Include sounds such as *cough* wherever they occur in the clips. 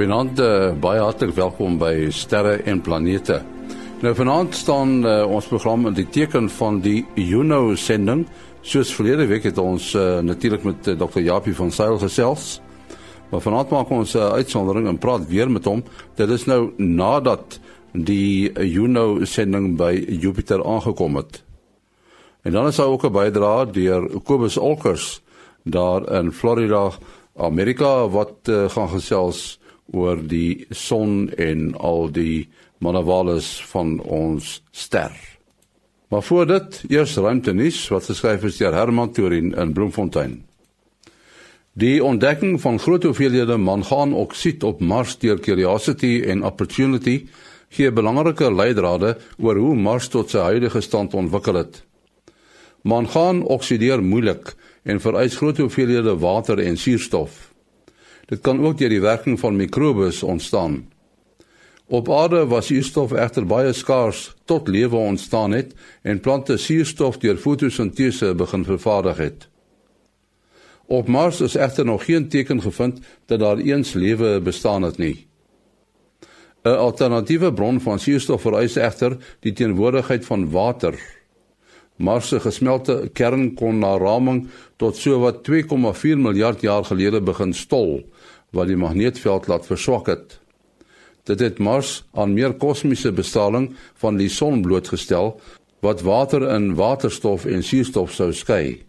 Goeienaand, uh, baie hartlik welkom by Sterre en Planete. Nou vanaand staan uh, ons program in die teken van die Juno sending. Soos verlede week het ons uh, natuurlik met uh, Dr. Japie van Sail gesels. Maar vanaand maak ons 'n uh, uitsondering en praat weer met hom. Dit is nou nadat die Juno sending by Jupiter aangekom het. En dan is daar ook 'n bydrae deur Kobus Olkers daar in Florida, Amerika wat uh, gaan gesels oor die son en al die manavales van ons ster. Maar voor dit, eers ruimtenis wat geskryf is deur Herman Turin in Bloemfontein. Die ontdekking van groot hoeveelhede mangaanoksied op Mars deur Curiosity en Opportunity gee belangrike leidrade oor hoe Mars tot sy huidige stand ontwikkel het. Mangaan oksideer moeilik en vereis groot hoeveelhede water en suurstof. Dit kan ook deur die werking van mikrobes ontstaan. Op aarde was suurstof egter baie skaars tot lewe ontstaan het en plante suurstof deur fotosintese begin vervaardig het. Op Mars is egter nog geen teken gevind dat daar eens lewe bestaan het nie. 'n Alternatiewe bron van suurstof vereis egter die teenwoordigheid van water. Mars se gesmelte kern kon na raming tot sowat 2,4 miljard jaar gelede begin stol wat die magneetveld laat verswak het. Dit het Mars aan meer kosmiese bestraling van die son blootgestel wat water in waterstof en suurstof sou skei.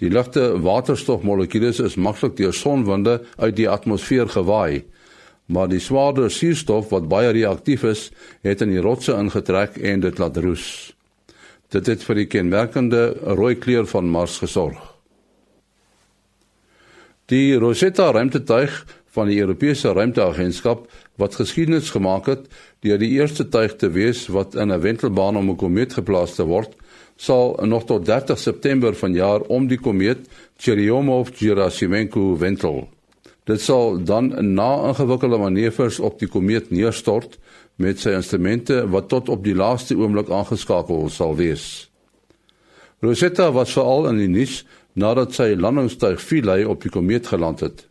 Die ligte waterstofmolekules is maklik deur sonwinde uit die atmosfeer gewaai, maar die swaarder suurstof wat baie reaktief is, het in die rotse ingetrek en dit laat roes. Dit het vir die kenmerkende rooi kleur van Mars gesorg. Die Rosetta ruimtetuig van die Europese Ruimteagentskap wat geskiedenis gemaak het deur die eerste tuig te wees wat in 'n wentelbaan om 'n komeet geplaas te word, sal nog tot 30 September vanjaar om die komeet Churyumov-Gerasimenko wentel. Dit sal dan na ingewikkelde manoeuvres op die komeet neerstort met sy instrumente wat tot op die laaste oomblik aangeskakel sal wees. Rosetta was veral in die nuus nadat sy landingstuig Philae op die komeet geland het.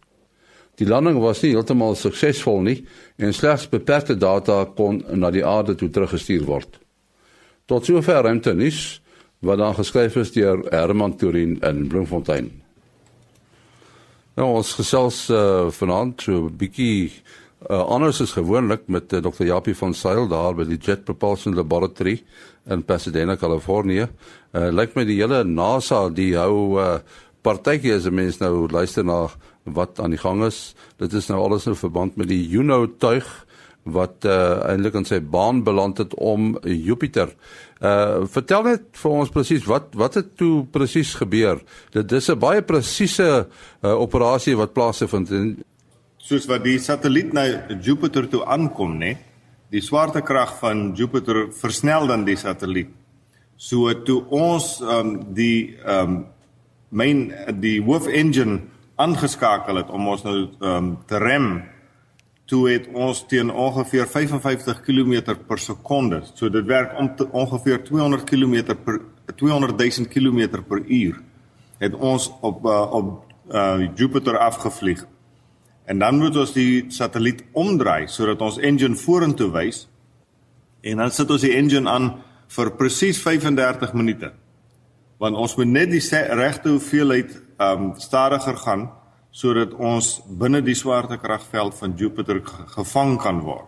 Die landing was nie heeltemal suksesvol nie en slegs beperkte data kon na die aarde toe teruggestuur word. Tot sover ruimte nuus wat dan geskryf is deur Herman Turin in Bloemfontein. Nou ons gesels uh, vanaand so 'n bietjie uh, anders as gewoonlik met uh, Dr. Japie van Sail daar by die Jet Propulsion Laboratory in Pasadena, Kalifornië. Uh, Lyk my die hele NASA die hou uh, partytjie as 'n mens nou luister na wat aan die gang is. Dit is nou alles in verband met die Juno tuig wat uh, eintlik in sy baan beland het om Jupiter. Uh vertel net vir ons presies wat wat het toe presies gebeur. Dit is 'n baie presiese uh, operasie wat plaasvind en soos wat die satelliet na Jupiter toe aankom, nê? Die swaartekrag van Jupiter versnel dan die satelliet. So toe ons ehm um, die ehm um, main die hoof engine aangeskakel het om ons nou ehm um, te rem toe het ons teen ongeveer 55 km per sekonde. So dit werk om te, ongeveer 200 km per 200 000 km per uur het ons op uh, op uh, Jupiter afgevlieg. En dan moet ons die satelliet omdraai sodat ons engine vorentoe wys. En dan sit ons die engine aan vir presies 35 minute. Want ons moet net die regte hoeveelheid ehm um, stadiger gaan sodat ons binne die swaartekragveld van Jupiter gevang kan word.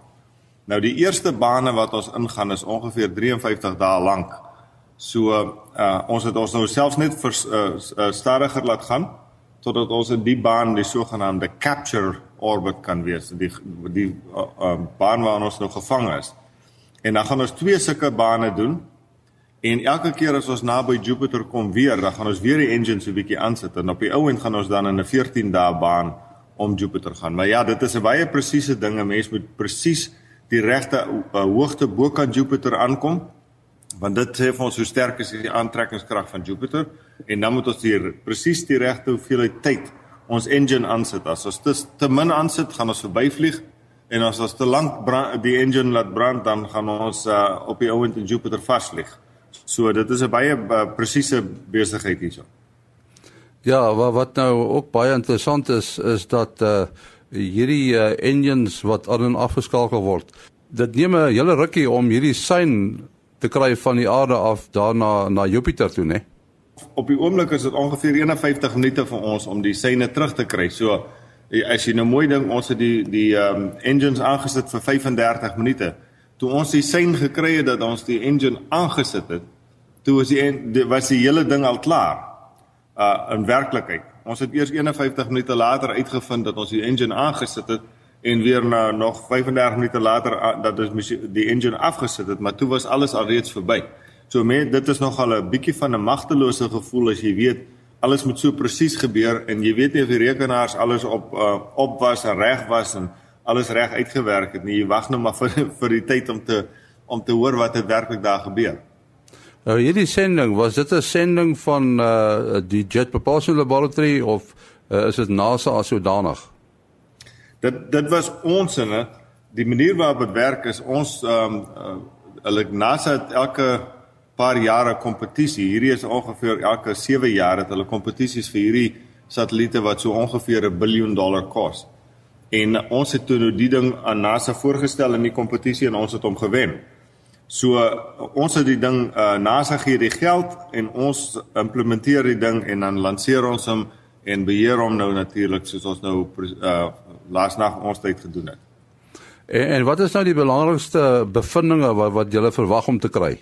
Nou die eerste bane wat ons ingaan is ongeveer 53 dae lank. So uh ons het ons nou selfs net vir uh, uh, stadiger laat gaan totdat ons in die baan die sogenaamde capture orbit kan wees, die die uh, uh, baan waar ons nou gevang is. En dan gaan ons twee sulke bane doen En elke keer as ons naby Jupiter kom weer, dan gaan ons weer die engine so 'n bietjie aansit en op die ou end gaan ons dan in 'n 14 dae baan om Jupiter gaan. Maar ja, dit is 'n baie presiese ding. 'n Mens moet presies die regte uh, hoogte bokant Jupiter aankom want dit sê vir ons hoe sterk is die aantrekkingskrag van Jupiter en dan moet ons hier presies die regte hoeveelheid tyd ons engine aansit. As ons te, te min aansit, gaan ons verbyvlieg en as ons te lank die engine laat brand, dan gaan ons uh, op die ou end in Jupiter vasvlieg. So dit is 'n baie uh, presiese besigheid hierso. Ja, wat wat nou ook baie interessant is is dat uh hierdie uh, engines wat aan en afgeskakel word. Dit neem 'n hele rukkie om hierdie sein te kry van die aarde af daarna na Jupiter toe, né? Op die oomblik is dit ongeveer 51 minute vir ons om die seine terug te kry. So as jy nou mooi dink, ons het die die um engines aangesit vir 35 minute. Toe ons die sein gekry het dat ons die engine aangesit het, toe was die was die hele ding al klaar. Uh in werklikheid. Ons het eers 51 minute later uitgevind dat ons die engine aangesit het en weer na nog 35 minute later dat ons die engine afgesit het, maar toe was alles alreeds verby. So met dit is nogal 'n bietjie van 'n magtelose gevoel as jy weet alles moet so presies gebeur en jy weet nie of die rekenaars alles op uh, op was en reg was en alles reg uitgewerk het nie. Jy wag nou maar *laughs* vir vir die tyd om te om te hoor wat het werklik daar gebeur. Nou hierdie sending, was dit 'n sending van uh die Jet Propulsion Laboratory of uh, is dit NASA as sodanig? Dit dit was ons in die manier waarop dit werk is ons ehm um, uh, hulle NASA het elke paar jare kompetisie. Hierdie is ongeveer elke 7 jaar het hulle kompetisies vir hierdie satelliete wat so ongeveer 'n biljoen dollar kos. En ons het toe nou die ding aan NASA voorgestel in die kompetisie en ons het hom gewen. So ons het die ding uh, NASA gee die geld en ons implementeer die ding en dan lanseer ons hom en beheer hom nou natuurlik soos ons nou uh, laasnag ons tyd gedoen het. En, en wat is nou die belangrikste bevindinge wat wat julle verwag om te kry?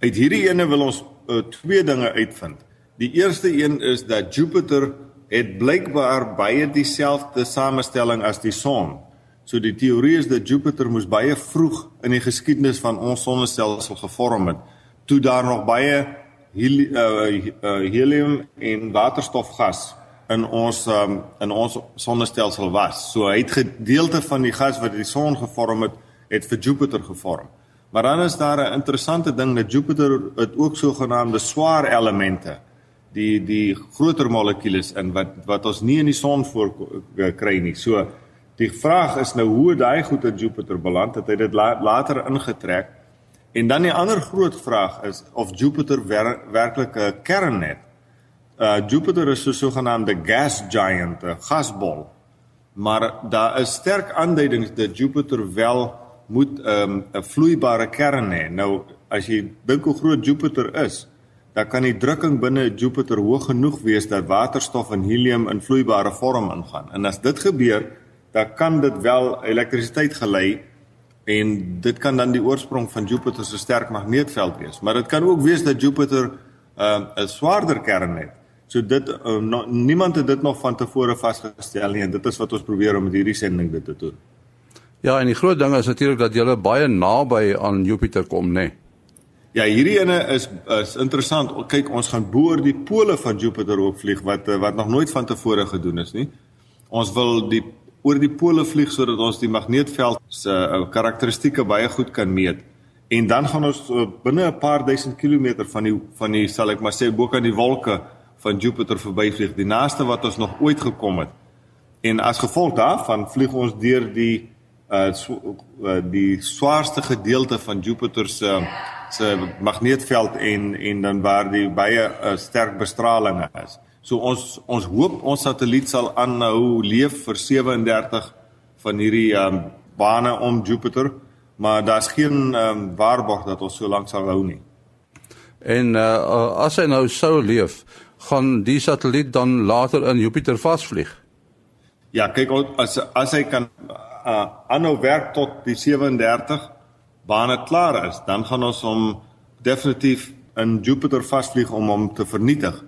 Uit hierdie ene wil ons uh, twee dinge uitvind. Die eerste een is dat Jupiter het blykbaar baie dieselfde samestelling as die son. So die teorie is dat Jupiter moes baie vroeg in die geskiedenis van ons sonnestelsel gevorm het, toe daar nog baie heli uh, uh, helium en waterstofgas in ons um, in ons sonnestelsel was. So hy het gedeelte van die gas wat die son gevorm het, het vir Jupiter gevorm. Maar dan is daar 'n interessante ding dat Jupiter het ook sogenaamde swaar elemente die die groter molekules in wat wat ons nie in die son voor kry nie. So Die vraag is nou hoe daai goed in Jupiter beland het hy dit la later ingetrek. En dan die ander groot vraag is of Jupiter wer werklik 'n kern het. Uh Jupiter is so sogenaamde gas giant, 'n gasbol. Maar daar is sterk aanduidings dat Jupiter wel moet 'n um, 'n vloeibare kern hê. Nou as jy dink hoe groot Jupiter is, dan kan die drukking binne Jupiter hoog genoeg wees dat waterstof en helium in vloeibare vorm ingaan. En as dit gebeur, dan kan dit wel elektrisiteit gelei en dit kan dan die oorsprong van Jupiter se sterk magneetveld wees. Maar dit kan ook wees dat Jupiter 'n uh, swaarder kern het. So dit uh, no, niemand het dit nog van tevore vasgestel nie en dit is wat ons probeer om met hierdie sending dit te doen. Ja, en die groot ding is natuurlik dat jy baie naby aan Jupiter kom, nê. Nee. Ja, hierdie ene is is interessant. Kyk, ons gaan bo oor die pole van Jupiter ook vlieg wat wat nog nooit van tevore gedoen is nie. Ons wil die oor die pole vlieg sodat ons die magneetveld se uh, karakteristikke baie goed kan meet. En dan gaan ons uh, binne 'n paar duisend kilometer van die van die sal ek maar sê bo kan die wolke van Jupiter verbyvlieg, die naaste wat ons nog ooit gekom het. En as gevolg daarvan vlieg ons deur die uh, so, uh die swaarste gedeelte van Jupiter se se magneetveld en en dan waar die baie uh, sterk bestraling is. So ons ons hoop ons satelliet sal aanhou leef vir 37 van hierdie um, bane om Jupiter, maar daar's geen um, waarborg dat ons so lank sal hou nie. En uh, as hy nou sou leef, gaan die satelliet dan later in Jupiter vasvlieg. Ja, kyk as as hy kan uh, aanhou werk tot die 37 bane klaar is, dan gaan ons hom definitief in Jupiter vasvlieg om hom te vernietig.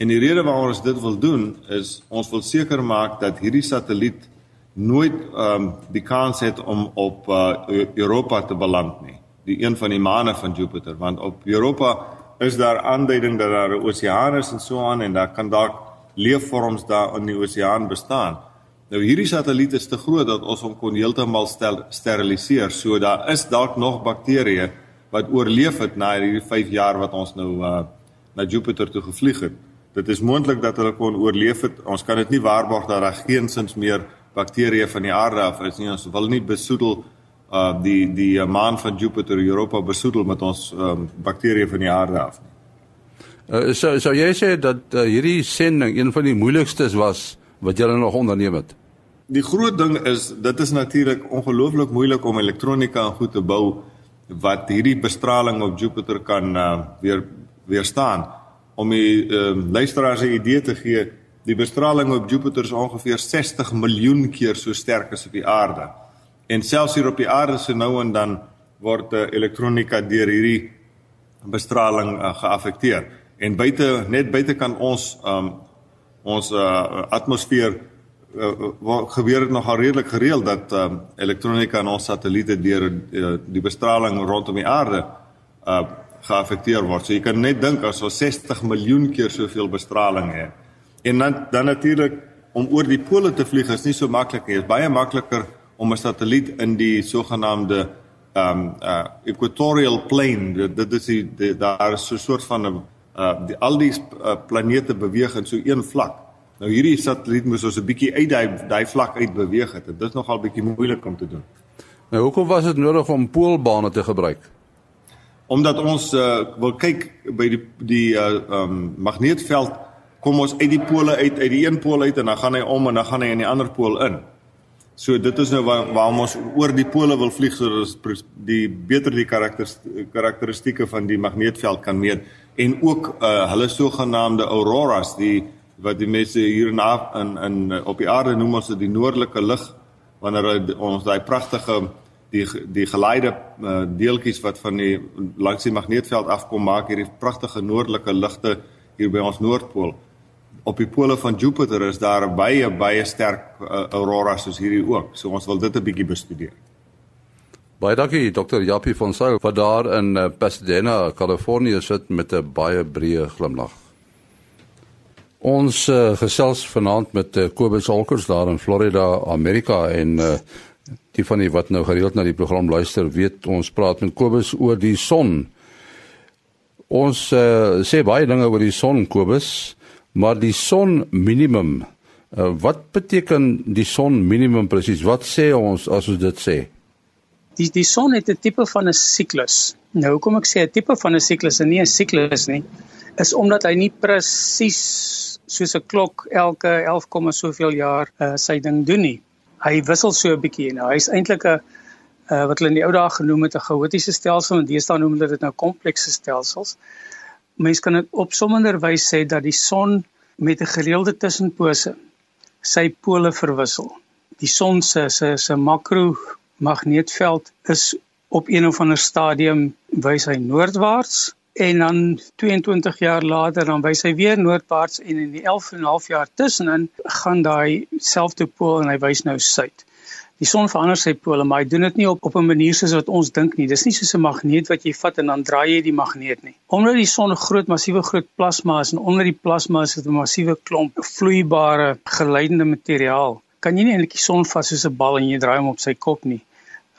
En die rede waarom ons dit wil doen is ons wil seker maak dat hierdie satelliet nooit ehm um, die kans het om op uh, Europa te beland nie. Die een van die maane van Jupiter, want op Europa is daar aanduiding dat daar 'n oseaan is en so aan en daar kan dalk leefvorms daar in die oseaan bestaan. Nou hierdie satelliet is te groot dat ons hom kon heeltemal stel, steriliseer. So daar is dalk nog bakterieë wat oorleef het na hierdie 5 jaar wat ons nou uh, na Jupiter toe gevlieg het. Dit is moontlik dat hulle kon oorleef het. Ons kan dit nie waarborg dat daar geensins meer bakterieë van die aarde af is nie. Ons wil nie besoedel uh die die uh, maan van Jupiter Europa besoedel met ons um, bakterieë van die aarde af. Uh, so so jy sê dat uh, hierdie sending een van die moeilikstes was wat julle nog onderneem het. die groot ding is dit is natuurlik ongelooflik moeilik om elektronika en goed te bou wat hierdie bestraling op Jupiter kan uh, weer weerstaan. Om die uh, luisteraars 'n idee te gee, die bestraling op Jupiter is ongeveer 60 miljoen keer so sterk as op die aarde. En selfs hier op die aarde se nou en dan word uh, elektronika deur hierdie bestraling uh, geaffekteer. En buite net buite kan ons um, ons uh, atmosfeer uh, wat gebeur het nogal redelik gereeld dat uh, elektronika in ons satelliete deur uh, die bestraling rondom die aarde uh, geaffekteer word. So jy kan net dink as ons 60 miljoen keer soveel bestraling het. En dan dan natuurlik om oor die pole te vlieg is nie so maklik nie. Dit is baie makliker om 'n satelliet in die sogenaamde um uh equatorial plane dit is die, die daar is so 'n soort van 'n uh die al die uh, planete beweeg in so een vlak. Nou hierdie satelliet moes ons 'n bietjie uit daai daai vlak uit beweeg het. Dit is nogal bietjie moeilik om te doen. Nou hoekom was dit nodig om poolbane te gebruik? Omdat ons uh, wil kyk by die die uh um magneetveld kom ons uit die pole uit uit die een pool uit en dan gaan hy om en dan gaan hy in die ander pool in. So dit is nou waar waarom ons oor die pole wil vlieg sodat die beter die karakteristieke van die magneetveld kan meet. En ook uh hulle sogenaamde auroras die wat die mense hier in in, in op die aarde noem ons dit die noordelike lig wanneer ons daai pragtige die die geleide uh, deeltjies wat van die langs die magneetveld afkom maak hierdie pragtige noordelike ligte hier by ons noordpool op die pole van Jupiter is daar baie baie sterk uh, auroras soos hierdie ook so ons wil dit 'n bietjie bestudeer Baie dankie Dr. Jappie van Sail wat daar in uh, Pasadena, Kalifornië sit met 'n baie breë glimlag. Ons uh, gesels vanaand met uh, Kobus Olkers daar in Florida, Amerika en uh, die van die wat nou gereeld na die program luister, weet ons praat met Kobus oor die son. Ons uh, sê baie dinge oor die son Kobus, maar die son minimum, uh, wat beteken die son minimum presies? Wat sê ons as ons dit sê? Die die son het 'n tipe van 'n siklus. Nou hoekom ek sê 'n tipe van 'n siklus en nie 'n siklus nie, is omdat hy nie presies soos 'n klok elke 11, soveel jaar uh, sy ding doen nie. Hy wissel so 'n bietjie nou. Hy's eintlik 'n uh, wat hulle in die ou dae genoem het 'n chaotiese stelsel en deesdae noem hulle dit nou komplekse stelsels. Mense kan op sommender wys sê dat die son met 'n gereelde tussenpose sy pole verwissel. Die son se se se makro magneetveld is op een of ander stadium wys hy noordwaarts en dan 22 jaar later dan wys hy weer noordwaarts en in die 11 en 'n half jaar tussenin gaan daai selfde pool en hy wys nou suid. Die son verander sy pole, maar hy doen dit nie op op 'n manier soos wat ons dink nie. Dis nie soos 'n magneet wat jy vat en dan draai jy die magneet nie. Omdat die son 'n groot massiewe groot plasma is en onder die plasma is dit 'n massiewe klomp vloeibare geleidende materiaal, kan jy nie eintlik die son vas soos 'n bal en jy draai hom op sy kop nie.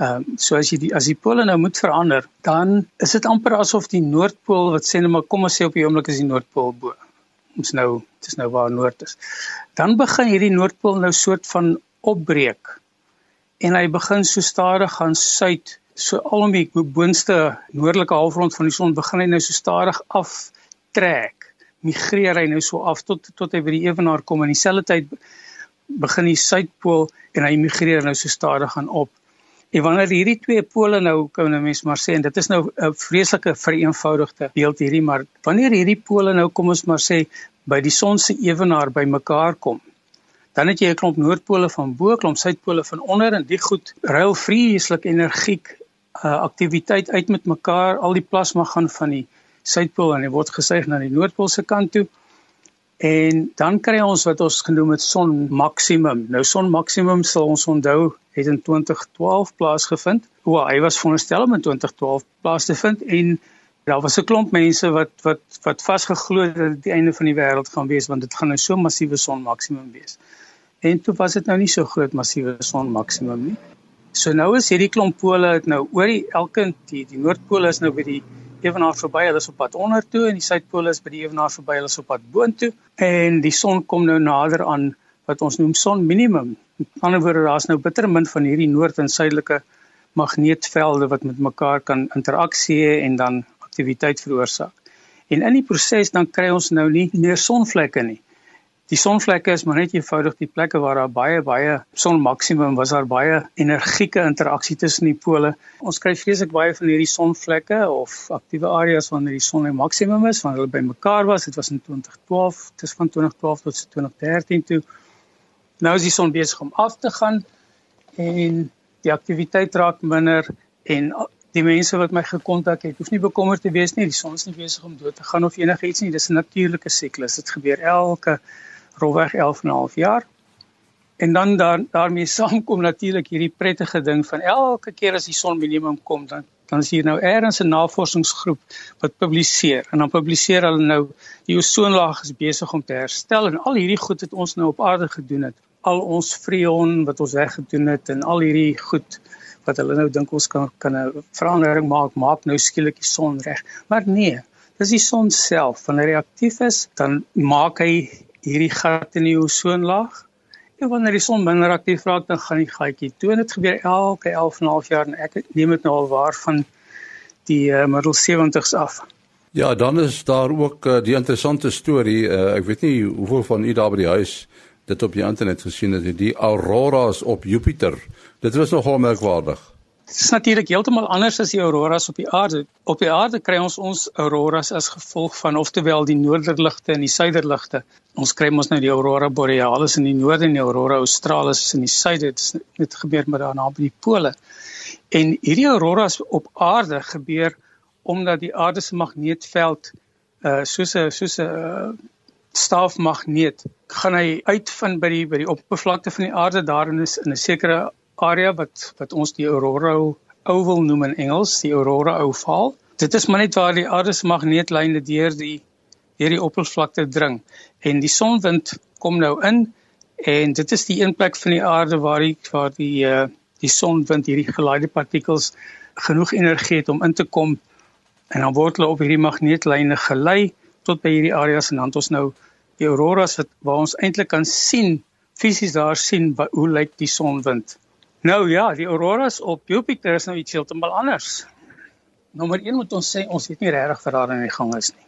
Ehm um, so as jy die as die pole nou moet verander, dan is dit amper asof die noordpool wat sê net maar kom ons sê op die oomblik is die noordpool bo. Ons nou dis nou waar noord is. Dan begin hierdie noordpool nou soort van opbreek. En hy begin so stadig gaan suid, so al om die boonste noordelike halfrond van die son begin hy nou so stadig aftrek. Migreer hy nou so af tot tot hy by die ewenaar kom en dieselfde tyd begin die suidpool en hy migreer nou so stadig gaan op. En wanneer hierdie twee pole nou kan 'n mens maar sê en dit is nou 'n vreeslike vereenvoudigde beeld hierdie maar wanneer hierdie pole nou kom ons maar sê by die son se ewenaar by mekaar kom dan het jy 'n klomp noordpole van bo, klomp suidpole van onder en die goed ruil vreeslik energiek uh, aktiwiteit uit met mekaar. Al die plasma gaan van die suidpool en dit word gesuig na die noordpool se kant toe. En dan kry ons wat ons genoem het son maksimum. Nou son maksimum sal ons onthou het in 2012 plaasgevind. O, hy was veronderstel om in 2012 plaas te vind en daar was 'n klomp mense wat wat wat vasgeglo het dat dit die einde van die wêreld gaan wees want dit gaan nou so massiewe son maksimum wees. En toe was dit nou nie so groot massiewe son maksimum nie. So nou is hierdie klomp pole het nou oor die elke die, die noordpool is nou by die ewenaar verby, hulle is op pad onder toe en die suidpool is by die ewenaar verby, hulle is op pad boontoe en die son kom nou nader aan wat ons noem son minimum. Aan die ander woorde, daar's nou bitter min van hierdie noord en suidelike magneetvelde wat met mekaar kan interaksie en dan aktiwiteit veroorsaak. En in die proses dan kry ons nou nie meer sonvlekke nie. Die sonvlekke is maar net eenvoudig die plekke waar daar baie baie sonmaksimum was daar baie energieke interaksie tussen die pole. Ons kry vreeslik baie van hierdie sonvlekke of aktiewe areas wanneer die son die maksimum is, wanneer hulle bymekaar was. Dit was in 2012, dit is van 2012 tot 2013 toe. Nou is die son besig om af te gaan en die aktiwiteit raak minder en die mense wat my gekontak het, hoef nie bekommerd te wees nie, die son is nie besig om dood te gaan of enigiets nie, dis 'n natuurlike siklus. Dit gebeur elke rolweg 11 en 'n half jaar. En dan daar daarmee *laughs* saamkom natuurlik hierdie prettige ding van elke keer as die son minimum kom, dan dan is hier nou eers 'n navorsingsgroep wat publiseer en dan publiseer hulle nou die ozonlaag is besig om te herstel en al hierdie goed wat ons nou op aarde gedoen het, al ons freon wat ons weggedoen het en al hierdie goed wat hulle nou dink ons kan kan 'n verandering maak, maak nou skielik die son reg. Maar nee, dis die son self. Wanneer hy aktief is, dan maak hy hierdie gat in die ozonlaag. En wanneer die son minder aktief raak, dan gaan die gatjie toe. Dit gebeur elke 11 en 'n half jaar en ek neem dit nou al waar van die uh, middel 70s af. Ja, dan is daar ook uh, die interessante storie. Uh, ek weet nie hoeveel van u daar by die huis dit op die internet gesien het, die auroras op Jupiter. Dit was nogal merkwaardig. Dit is natuurlik heeltemal anders as die auroras op die aarde. Op die aarde kry ons ons auroras as gevolg van oftewel die noorderligte en die suiderligte. Ons kry mos nou die aurora borealis in die noorde en die aurora australis in die suide. Dit gebeur met daar naby die pole. En hierdie auroras op aarde gebeur omdat die aarde se magneetveld uh soos 'n soos 'n uh, staafmagneet gaan hy uitvind by die by die oppervlakte van die aarde. Daarin is in 'n sekere area wat wat ons die aurora oval noem in Engels, die aurora oval. Dit is maar net waar die aarde se magneetlyne deur die deur die oppervlakte dring. En die sonwind kom nou in en dit is die een plek van die aarde waar die waar die uh, die sonwind hierdie gelaaide partikels genoeg energie het om in te kom. En dan word hulle op hierdie magneetlyne gelei tot by hierdie areas en dan het ons nou die auroras wat waar ons eintlik kan sien fisies daar sien wat, hoe lyk die sonwind Nou ja, die auroras op Jupiter is nou iets heeltemal anders. Nommer 1 moet ons sê ons weet nie regtig wat daar in die gang is nie.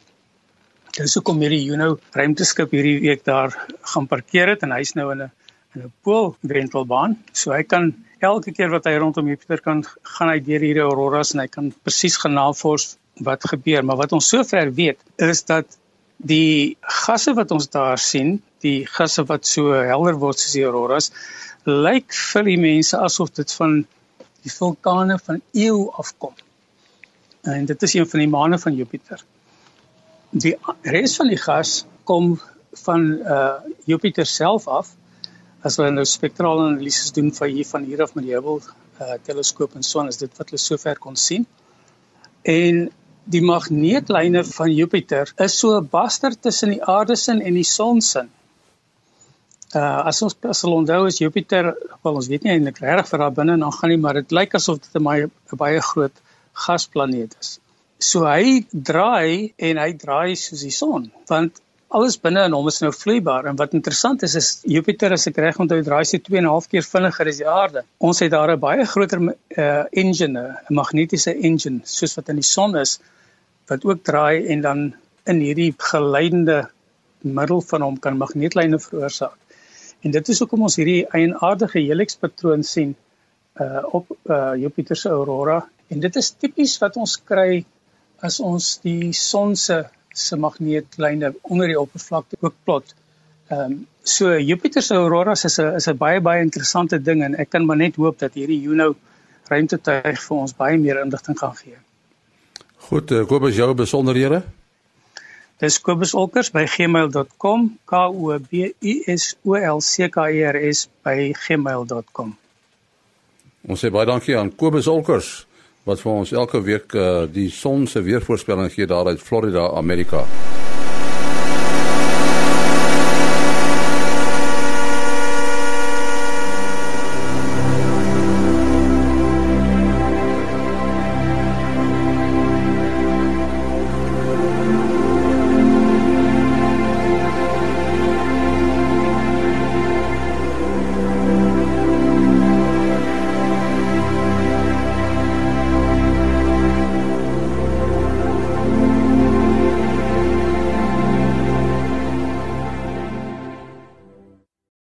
Dis hoekom hierdie Juno ruimteskip hierdie week daar gaan parkeer het en hy's nou in 'n in 'n poolwentelbaan. So hy kan elke keer wat hy rondom Jupiter kan gaan hy deur hierdie auroras en hy kan presies genavors wat gebeur, maar wat ons sover weet is dat die gasse wat ons daar sien, die gasse wat so helder word soos die auroras, lyk vir die mense asof dit van die vulkane van eeu afkom. En dit is een van die maane van Jupiter. Die res van die gas kom van uh Jupiter self af. As hulle nou spektrale analises doen van hier van hier af met die Hubble uh teleskoop en son is dit wat hulle sover kon sien. En die magneetlyne van Jupiter is so 'n bastard tussen die aarde se en die son se. Uh as ons sal onthou is Jupiter, wel ons weet nie eintlik regtig vir daar binne dan gaan nie, maar dit lyk asof dit 'n baie baie groot gasplaneet is. So hy draai en hy draai soos die son, want alles binne in hom is nou vloeibaar en wat interessant is is Jupiter as ek reg onthou draai sy 2 en 'n half keer vinniger as die aarde. Ons het daar 'n baie groter uh engine, 'n magnetiese engine soos wat in die son is wat ook draai en dan in hierdie geleidende middel van hom kan magneetlyne veroorsaak. En dit is hoekom ons hierdie eienaardige helix patroon sien uh op uh Jupiter se aurora en dit is tipies wat ons kry as ons die son se se magneetlyne onder die oppervlakte ook plot. Ehm um, so Jupiter se aurora is 'n is 'n baie baie interessante ding en ek kan maar net hoop dat hierdie Juno ruimtetuig vir ons baie meer inligting gaan gee. Goed, ek hoop as jou besonderhede Dis kobusolkers@gmail.com. K O B U S O L C K E R S by gmail.com. Ons sê baie dankie aan Kobus Olkers wat vir ons elke week uh, die son se weervoorspelling gee daar uit Florida, Amerika.